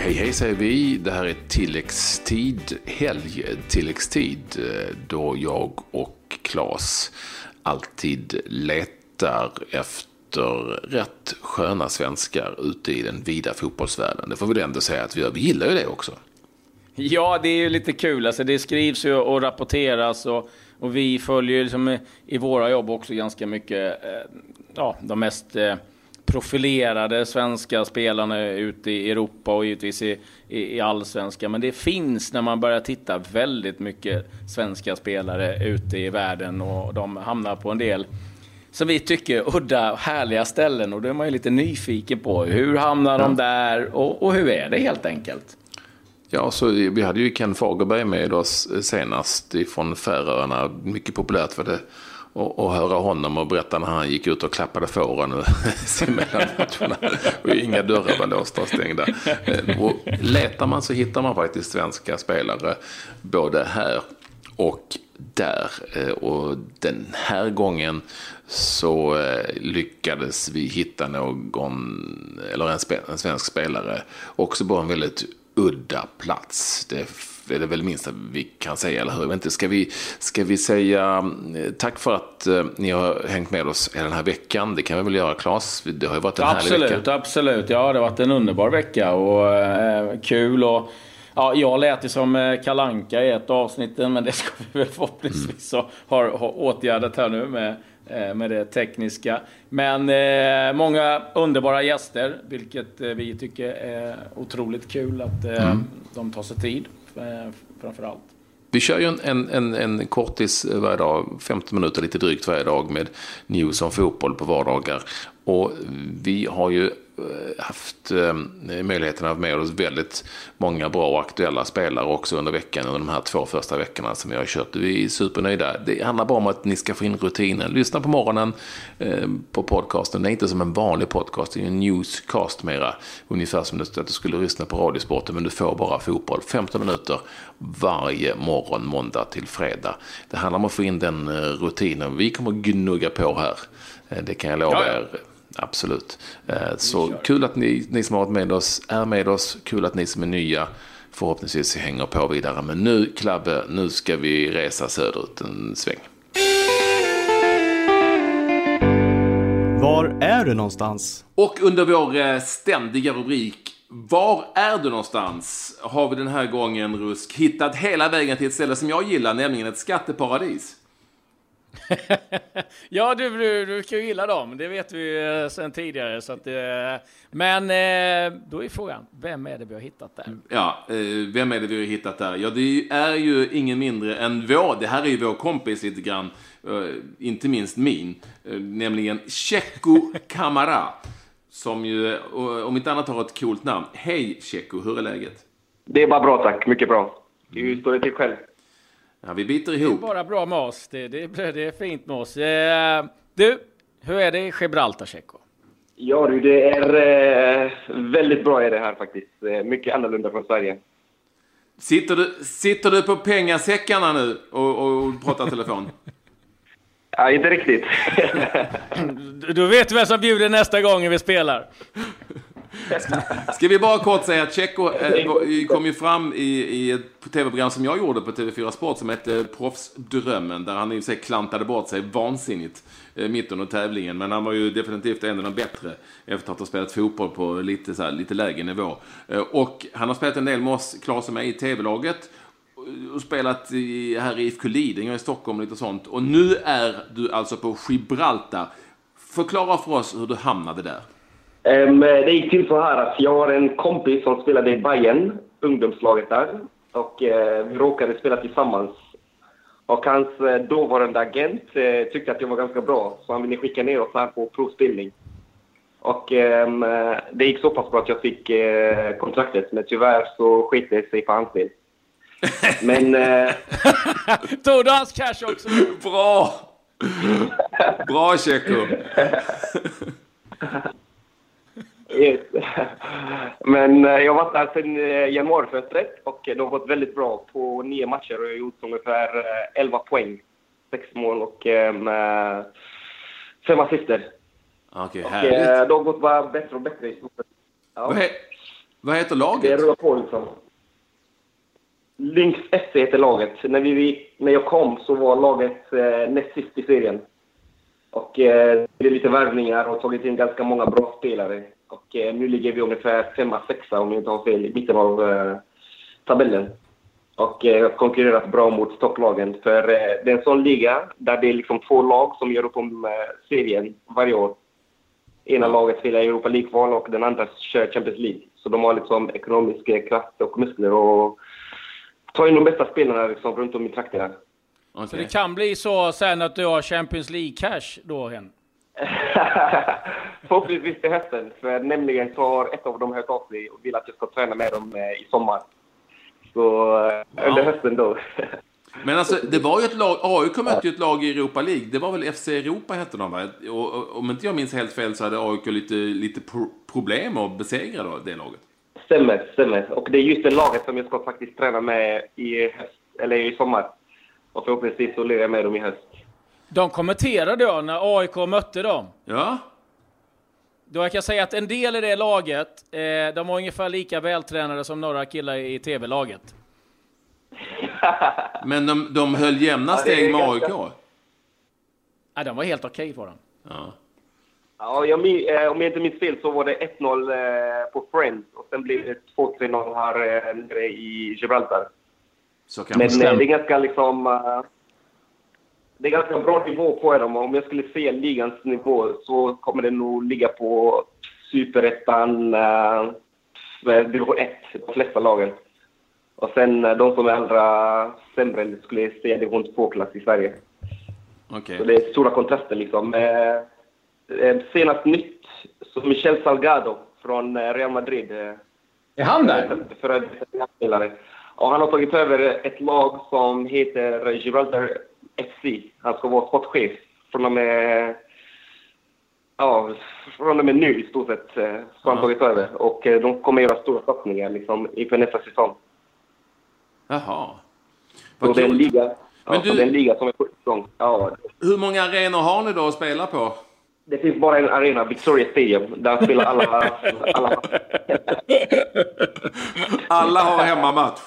hej hej säger vi. Det här är tilläggstid, helg tilläggstid. Då jag och Claes alltid letar efter rätt sköna svenskar ute i den vida fotbollsvärlden. Det får vi ändå säga att vi gör. Vi gillar ju det också. Ja, det är ju lite kul. Alltså, det skrivs ju och rapporteras och, och vi följer liksom i våra jobb också ganska mycket eh, ja, de mest eh, profilerade svenska spelarna ute i Europa och givetvis i, i, i allsvenska. Men det finns när man börjar titta väldigt mycket svenska spelare ute i världen och de hamnar på en del som vi tycker udda härliga ställen och då är man ju lite nyfiken på hur hamnar de där och, och hur är det helt enkelt? Ja, så vi hade ju Ken Fagerberg med oss senast ifrån Färöarna. Mycket populärt för det och, och höra honom och berätta när han gick ut och klappade fåren mellan matcherna. Och inga dörrar var låsta och stängda. Eh, och letar man så hittar man faktiskt svenska spelare både här och där. Eh, och den här gången så eh, lyckades vi hitta någon, eller en, en svensk spelare, också på en väldigt udda plats. Det är det väl minsta vi kan säga, eller hur? Jag inte, ska, vi, ska vi säga eh, tack för att eh, ni har hängt med oss den här veckan? Det kan vi väl göra, Claes? Det har ju varit en absolut, härlig vecka. Absolut, ja det har varit en underbar vecka och eh, kul. och Ja, jag lät ju som eh, Kalanka i ett avsnitt, men det ska vi väl förhoppningsvis mm. ha, ha åtgärdat här nu med, med det tekniska. Men eh, många underbara gäster, vilket vi tycker är otroligt kul att eh, mm. de tar sig tid. Eh, Framför allt. Vi kör ju en, en, en, en kortis eh, varje dag, 15 minuter lite drygt varje dag med news om fotboll på vardagar. Och vi har ju haft eh, möjligheten att ha med oss väldigt många bra och aktuella spelare också under veckan, under de här två första veckorna som vi har kört. Vi är supernöjda. Det handlar bara om att ni ska få in rutinen. Lyssna på morgonen eh, på podcasten. Det är inte som en vanlig podcast, det är en newscast mera. Ungefär som att du skulle lyssna på Radiosporten, men du får bara fotboll. 15 minuter varje morgon, måndag till fredag. Det handlar om att få in den rutinen. Vi kommer gnugga på här. Det kan jag lova er. Absolut. Eh, så kul att ni, ni som har varit med oss är med oss. Kul att ni som är nya förhoppningsvis hänger på vidare. Men nu, Klabbe, nu ska vi resa söderut en sväng. Var är du någonstans? Och under vår eh, ständiga rubrik Var är du någonstans? har vi den här gången, Rusk, hittat hela vägen till ett ställe som jag gillar, nämligen ett skatteparadis. ja, du, du, du kan ju gilla dem. Det vet vi eh, sedan tidigare. Så att, eh, men eh, då är frågan, vem är det vi har hittat där? Ja, vem är det vi har hittat där? Ja, det är ju ingen mindre än vår, det här är ju vår kompis lite grann, inte minst min, nämligen Checo Kamara. Som ju, om inte annat har ett coolt namn. Hej Checo, hur är läget? Det är bara bra tack, mycket bra. Hur står det till själv? Ja, vi biter ihop. Det är bara bra med oss. Det, det, det är fint med oss. Eh, du, hur är det i Gibraltar, Checo? Ja du, det är eh, väldigt bra är det här faktiskt. Eh, mycket annorlunda från Sverige. Sitter du, sitter du på pengasäckarna nu och, och pratar telefon? ja, inte riktigt. du vet vem som bjuder nästa gång vi spelar. Ska vi bara kort säga att Tjecko eh, kom ju fram i, i ett tv-program som jag gjorde på TV4 Sport som hette Proffsdrömmen. Där han i sig klantade bort sig vansinnigt eh, mitt under tävlingen. Men han var ju definitivt en av de bättre efter att ha spelat fotboll på lite, så här, lite lägre nivå. Eh, och han har spelat en del med oss, Klas och mig, i tv-laget och spelat i, här i IFK Lidingö i Stockholm och lite sånt. Och nu är du alltså på Gibraltar. Förklara för oss hur du hamnade där. Um, det gick till så här att jag har en kompis som spelade i Bayern, ungdomslaget där. Och uh, vi råkade spela tillsammans. Och hans uh, dåvarande agent uh, tyckte att jag var ganska bra, så han ville skicka ner oss här på provspelning. Och um, det gick så pass bra att jag fick kontraktet, men tyvärr så sket det sig för hans del. Men... Tog du hans cash också? Bra! Bra, Tjecko! Yes. Men eh, jag har varit där sedan eh, januarifönstret och de har gått väldigt bra. På nio matcher och jag har gjort ungefär 11 eh, poäng. Sex mål och fem assister. Okej, okay, härligt. Och, det har gått bara bättre och bättre i ja. vad, he Vad heter Det laget? rullar på liksom. Lynx FC heter laget. När, vi, när jag kom så var laget eh, näst sist i serien. Och eh, det är lite värvningar och tagit in ganska många bra spelare. Och eh, nu ligger vi ungefär femma, sexa om jag inte har fel, i mitten av eh, tabellen. Och eh, konkurrerat bra mot topplagen. För eh, det är en sån liga där det är liksom två lag som gör upp om eh, serien varje år. Ena laget spelar Europa League-kval och den andra kör Champions League. Så de har liksom ekonomisk eh, kraft och muskler och tar in de bästa spelarna liksom runt om i trakterna. Så Okej. det kan bli så sen att du har Champions League-cash då, Hen? Förhoppningsvis till hösten. För nämligen så har ett av dem hört av sig och vill att jag ska träna med dem eh, i sommar. Så eh, under hösten då. Men alltså, det var ju ett lag, AIK mötte ju ett lag i Europa League. Det var väl FC Europa hette de va? Och, och om inte jag minns helt fel så hade AIK lite, lite pro- problem att besegra då, det laget. stämmer, stämmer. Och det är just det laget som jag ska faktiskt träna med i höst, eller i sommar. Och förhoppningsvis så lirar jag med dem i höst. De kommenterade jag när AIK mötte dem. Ja, Då jag kan säga att en del i det laget, eh, de var ungefär lika vältränade som några killar i TV-laget. men de, de höll jämna steg med ganska- AIK. Ja, de var helt okej på dem. Ja. Ja, jag, eh, om jag inte minns fel så var det 1-0 eh, på Friends och sen blev det 2-3-0 här eh, nere i Gibraltar. Så kan Men eh, det är ganska liksom... eh, det är ganska bra nivå på dem. Om jag skulle se ligans nivå så kommer det nog ligga på superettan, uh, division 1, de flesta lagen. Och sen eh, de som är allra sämre skulle jag säga division 2-klass i Sverige. Okej. Så det är stora kontraster liksom. Eh, eh, senast nytt, så Michel Salgado från eh, Real Madrid. Eh, Är han där? för spelare. Och han har tagit över ett lag som heter Gibraltar FC. Han ska vara sportchef från och med, ja, från och med nu i stort sett. eh, Så han Ja. tagit över. Och eh, de kommer göra stora satsningar liksom, inför nästa säsong. Jaha. Vad det är en liga, ja, du- det är en liga som är på igång. Ja, Hur många arenor har ni då att spela på? det finns bara en arena, Victoria Stadium, där spelar alla... alla Alla har hemmamatch.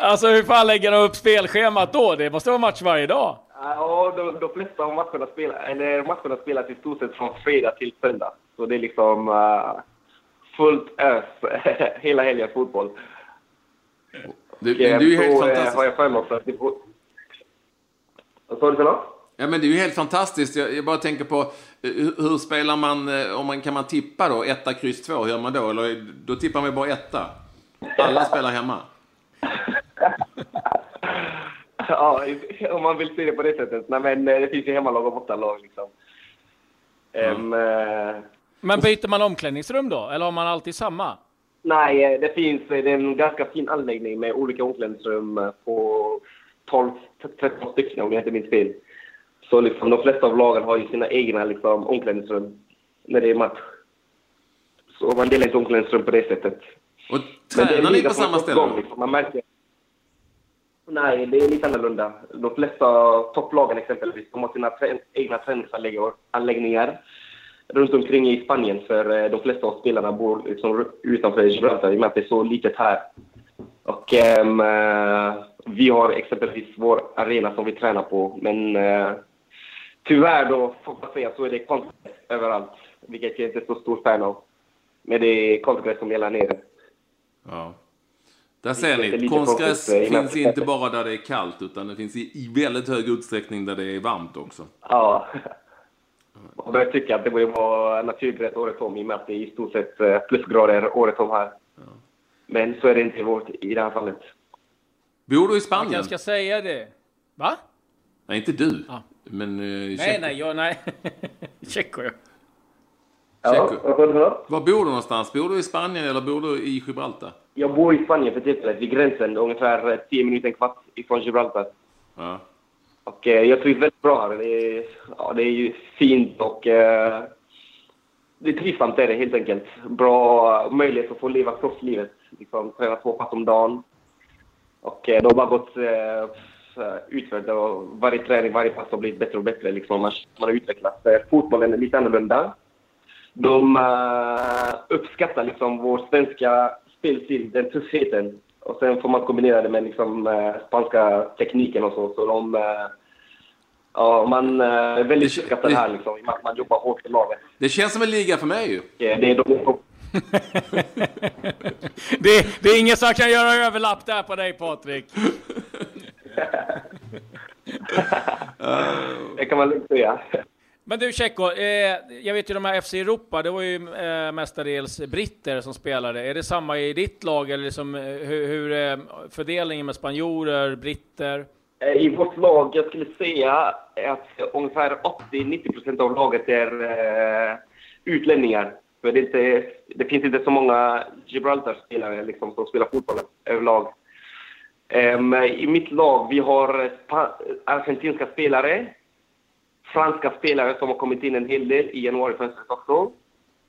Alltså hur fan lägger de upp spelschemat då? Det måste vara match varje dag. Ja, de, de flesta av matcherna spelar, eller matcherna spelas i stort sett från fredag till söndag. Så det är liksom uh, fullt ös hela helgen fotboll. Det, Och, det är ju så, helt eh, har fantastiskt. jag för mig också att det. Vad sa du för något? Ja, men det är ju helt fantastiskt. Jag, jag bara tänker på eh, hur, hur spelar man, eh, om man, kan man tippa då? Etta, kryss, två, hur gör man då? Eller då tippar man bara etta. Alla spelar hemma. ja, om man vill se det på det sättet. Nej, men eh, det finns ju hemmalag och bortalag liksom. Ehm, eh, Men byter man omklädningsrum då? Eller har man alltid samma? Nej, eh, det finns det är en ganska fin anläggning med olika omklädningsrum på 12-13 stycken om jag inte minns fel. Så liksom, de flesta av lagen har ju sina egna liksom, omklädningsrum när det är match. Så man delar inte omklädningsrum på det sättet. Och tränar ni på samma ställe? Liksom. Man märker... Nej, det är lite annorlunda. De flesta topplagen exempelvis, de har sina trä egna träningsanläggningar runt omkring i Spanien. För eh, de flesta av spelarna bor liksom utanför Gibraltar i och med att det är så litet här. Och um, vi har exempelvis vår arena som vi tränar på. Men uh, tyvärr då, får man säga, så är det konstgräs överallt. Vilket jag inte är så stor fan av. Men det är konstgräs som gäller nere. Ja. Där ser ni, konstgräs finns innan- inte bara där det är kallt, utan det finns i, väldigt hög utsträckning där det är varmt också. Ja. Man börjar tycka att det borde vara naturgräs året om i och med att det är i stort sett eh, plusgrader året om här. Men så är det inte i, vårt, i det här fallet. Bor du i Spanien? kanske ska säga det. Va? Nej, inte du. Ja. Men uh, Nej, nej, jag, nej. Tjeckor, ja. Ja, för något? Var bor du någonstans? Bor du i Spanien eller bor du i Gibraltar? Jag bor i Spanien för tillfället, vid gränsen, ungefär eh, 10 minuter, en kvart ifrån Gibraltar. Ja. Och eh, jag trivs väldigt bra här. Det är, ja, det är ju fint och eh, det är trivsamt är det helt enkelt. Bra möjlighet att få leva proffslivet. Liksom, träna två pass om dagen. Och eh, det har bara gått eh, utfört och varje träning, varje pass har blivit bättre och bättre. Liksom. Man, man har utvecklats. Eh, fotbollen är lite annorlunda. de uh, uppskattar liksom vår svenska spelstil, den tuffheten. Och sen får man kombinera det med liksom, uh, spanska tekniken och så. Så de, uh, ja, man är väldigt uppskattar det här liksom, man, man jobbar hårt för laget. Det känns som en liga för mig ju. Yeah, det är de det, det, är ingen som kan göra överlapp där på dig Patrik. det kan man lugnt säga. Men du Tjecko, eh, jag vet ju de här FC Europa, det var ju eh, mestadels britter som spelade. Är det samma i ditt lag eller liksom, eh, hur, hur är fördelningen med spanjorer, britter? Eh, I vårt lag, jag skulle säga att ungefär 80-90% av laget är eh, utlänningar. För det, inte, det finns inte så många Gibraltar-spelare liksom, som spelar fotboll överlag. Um, I mitt lag vi har argentinska spelare, franska spelare som har kommit in en hel del i januarifönstret också.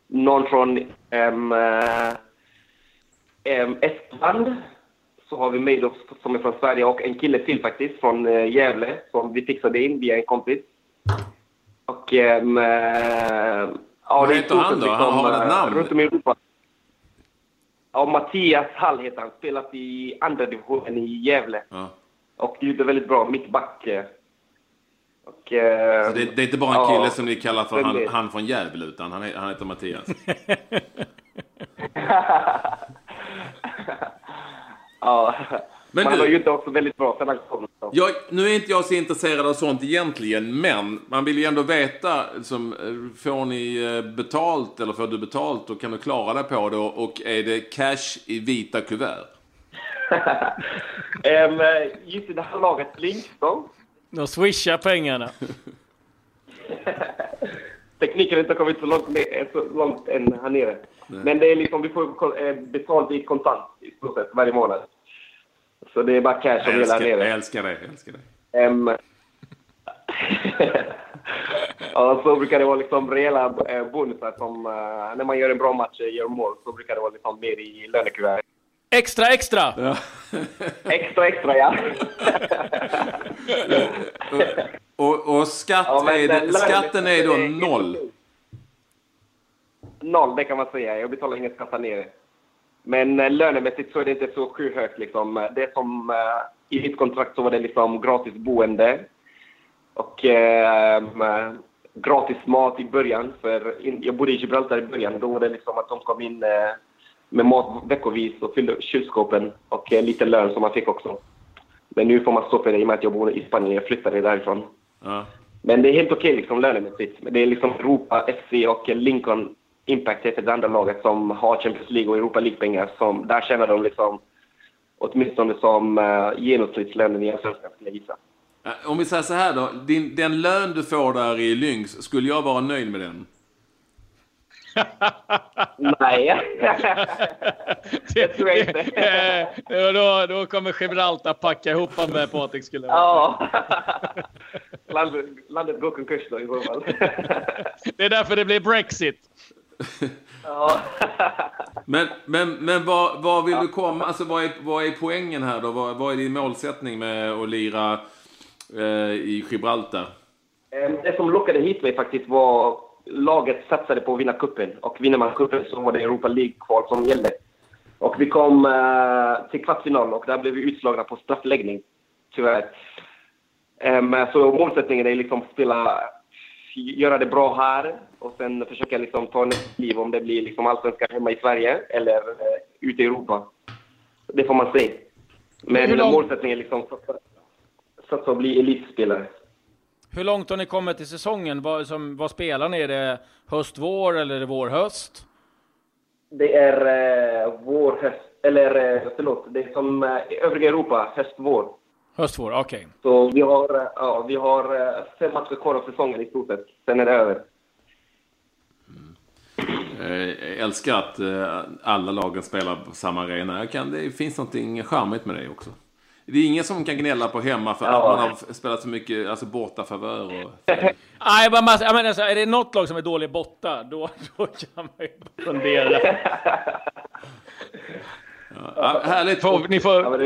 Någon från um, um, Estland. Så har vi Meidoff som är från Sverige och en kille till faktiskt från uh, Gävle som vi fixade in via en kompis. Och um, uh, Ja, Vad heter han då? Liksom, han har ett namn? Runt om i Europa. Ja, Mattias Hall heter han. Spelat i andra divisionen i Gävle. Ja. Och gjorde väldigt bra mittback. Och, eh, det, det, är inte bara en kille ja, som ni kallar för han, han från Gävle, utan han, han heter Mattias? ja. Men man du, var ju också väldigt bra kom. Jag, nu är inte jag så intresserad av sånt egentligen, men man vill ju ändå veta, som, får ni eh, betalt eller får du betalt och kan du klara dig på det och är det cash i vita kuvert? um, just i det här laget, Linkstone. De swishar pengarna. Tekniken har inte kommit så långt, så långt än här nere. Nej. Men det är liksom, vi får eh, betalt i kontant i stort sett varje månad. Så det är bara cash som gäller nere. Jag älskar det. Jag älskar det. Um, ja, så brukar det vara liksom rejäla eh, bonusar som uh, när man gör en bra match, gör mål, så brukar det vara liksom mer i lönekuvertet. Extra, extra! Ja. extra, extra, ja. och, och skatt ja, är, skatten är då noll? Noll, det kan man säga. Jag betalar ingen skatt här nere. Men eh, lönemässigt så är det inte så skyhögt. Liksom. Det som, eh, I mitt kontrakt så var det liksom gratis boende och eh, gratis mat i början. För in, jag bodde i Gibraltar i början. Då var det liksom att de kom in eh, med mat veckovis och fyllde kylskåpen och eh, lite lön som man fick också. Men nu får man stå för det i och med att jag bor i Spanien. Jag flyttade därifrån. Ja. Men det är helt okej okay, liksom, lönemässigt. Det är liksom Europa, FC och Lincoln Impact heter det andra laget som har Champions League och Europa League-pengar. Där tjänar de liksom åtminstone som uh, genomsnittslönen i allsvenskan skulle jag gissa. Om vi säger så här då. Din, den lön du får där i Lynx, skulle jag vara nöjd med den? Nej, det tror jag inte. då, då kommer Gibraltar packa ihop med Patrik skulle jag Ja. landet, landet går konkurs då i så fall. det är därför det blir Brexit. Ja. men men, men vad, vad vill du komma? Alltså vad är, vad är poängen här då? Vad, vad är din målsättning med att lira eh, i Gibraltar? Det som lockade hit mig faktiskt var laget satsade på att vinna kuppen och vinner man kuppen så var det Europa League-kval som gällde. Och vi kom eh, till kvartsfinal och där blev vi utslagna på straffläggning, tyvärr. Um, så målsättningen är liksom att spela göra det bra här och sen försöka liksom ta nästa kliv om det blir liksom allsvenskan hemma i Sverige eller eh, ute i Europa. Det får man se. Men långt... målsättningen är liksom satsa att bli elitspelare. Hur långt har ni kommit i säsongen? Vad, som, vad spelar ni? Är det höst-vår eller är det vår-höst? Det är eh, vår-höst, eller eh, förlåt, det är som eh, övriga Europa, höst-vår. Höstvår, okej. Okay. Så vi har, ja, vi har eh, fem matcher kvar av säsongen i stort sett. Sen är det över. Mm. Jag älskar att eh, alla lagen spelar på samma arena. Kan, det finns något charmigt med det också. Det är ingen som kan gnälla på hemma för ja. att man har spelat så mycket alltså, borta favör och... Nej, men jag menar, så, är det något lag som är dålig borta, då, då kan man ju fundera. ja, härligt. Får, ni får...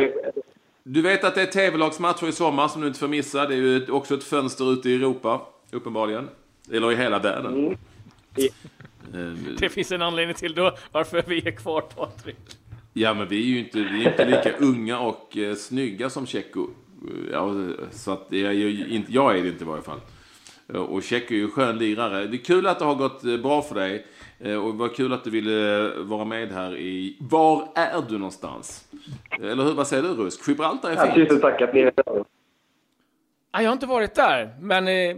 Du vet att det är tv-lagsmatcher i sommar som du inte får missa. Det är ju också ett fönster ute i Europa, uppenbarligen. Eller i hela världen. Mm. Det finns en anledning till då varför vi är kvar Patrik. Ja, men vi är ju inte, vi är inte lika unga och eh, snygga som Tjecko. Ja, så att jag, inte, jag är det inte i varje fall. Och Tjecko är ju en skön lirare. Det är kul att det har gått eh, bra för dig. Eh, och vad kul att du ville vara med här i... Var är du någonstans? Eller hur, vad säger du Rusk? Gibraltar är fint. Ja, tusen tack att ni är här. Jag har inte varit där, men eh,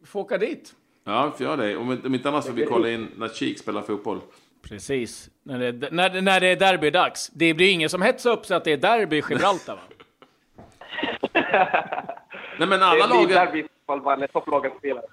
vi får åka dit. Ja, vi får göra det. Om, om inte annat får vi kolla in när Cheek spelar fotboll. Precis. När det, när, när det är derbydags. Det blir ingen som hetsar upp sig att det är derby i Gibraltar va? Nej, men alla lagen... derby i så fall bara när topplagen spelar.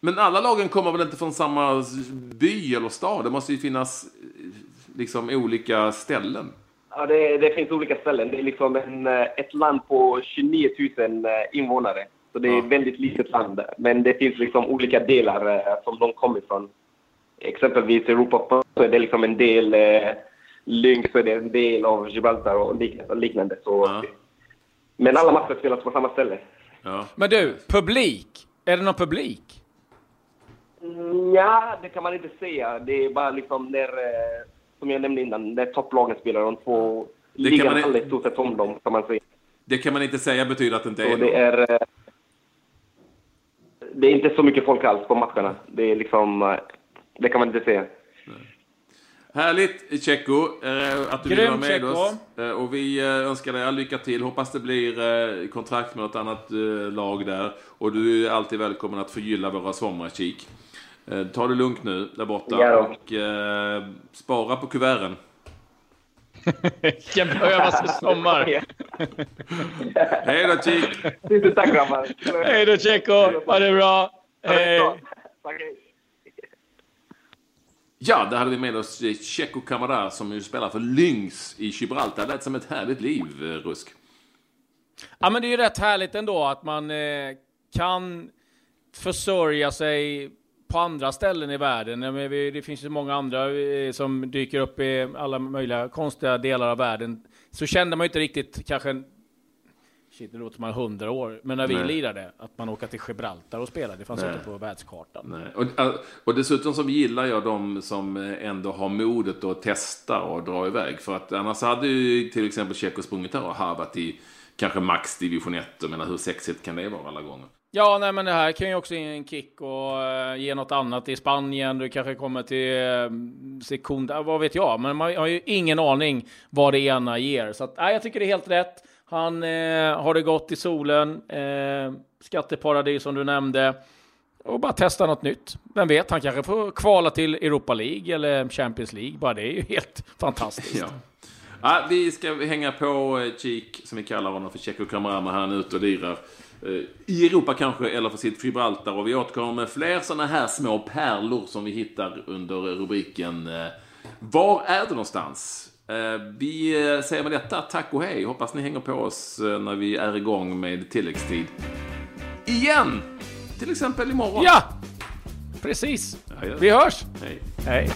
Men alla lagen kommer väl inte från samma by eller stad? Det måste ju finnas eh, liksom olika ställen. Ja, det, det finns olika ställen. Det är liksom en, eh, ett land på 29 000 eh, invånare. Så det är Ja. ett väldigt litet land. Men det finns liksom olika delar som de kommer ifrån. Exempelvis Europa så är det liksom en del eh, Lynx, så är det en del av Gibraltar och liknande. Så, Ja. Men alla matcher spelas på samma ställe. Ja. Men du, publik. Är det någon publik? Ja, det kan man inte säga. Det är bara liksom när, eh, som jag nämnde innan, när topplagen spelar. De två Det ligan man i- handlar i stort sett om dem, kan man säga. Det kan man inte säga betyder att det inte är Och det är... eh, Det är inte så mycket folk alls på matcherna. Det är liksom... Det kan man inte säga. Härligt Tjecko, eh, att du vill vara med Tjecko. oss. Eh, och vi eh, önskar dig all lycka till. Hoppas det blir kontrakt med något annat lag där. Och du är alltid välkommen att förgylla våra sommarkik. Ta det lugnt nu där borta Ja och eh, spara på kuverten. Vilken behövas i sommar. Hej då Kik! Tusen tack grabbar! Hej då Tjecko, ha det bra. Hej. Ja, där hade vi med oss eh, Checo Camara som ju spelar för Lynx i Gibraltar. Det lät som ett härligt liv, eh, Rusk. Ja, men det är ju rätt härligt ändå att man eh, kan försörja sig på andra ställen i världen. Det finns ju många andra eh, som dyker upp i alla möjliga konstiga delar av världen. Så kände man ju inte riktigt kanske Shit, nu låter man hundra år. Men när vi Nej. lirade, att man åker till Gibraltar och spelar, det fanns Nej. inte på världskartan. Nej. Och, eh, och dessutom så gillar jag de som eh, ändå har modet att testa och dra iväg. För att annars hade ju till exempel Tjecko sprungit där och harvat i kanske max division 1. Jag menar hur sexigt kan det vara alla gånger? Ja, nej, men det här kan ju också ge en kick och eh, ge något annat i Spanien. Du kanske kommer till uh, Sekunda, vad vet jag. Men man har ju ingen aning vad det ena ger. Så att, nej, jag tycker det är helt rätt. Han eh, har det gott i solen. Eh, skatteparadis som du nämnde. Och bara testa något nytt. Vem vet, han kanske får kvala till Europa League eller Champions League. Bara det är ju helt fantastiskt. Ja. Ja, vi ska hänga på eh, Cheek, som vi kallar honom för Checo Kamarama, han är ute och lirar. Eh, I Europa kanske, eller för sitt Gibraltar. Och vi återkommer med fler sådana här små pärlor som vi hittar under rubriken eh, Var är du någonstans? Eh, Vi eh, säger med detta tack och hej. Hoppas ni hänger på oss eh, när vi är igång med tilläggstid. Igen! Till exempel imorgon. Ja, precis. Ja, ja. Vi hörs. Hej. Hej.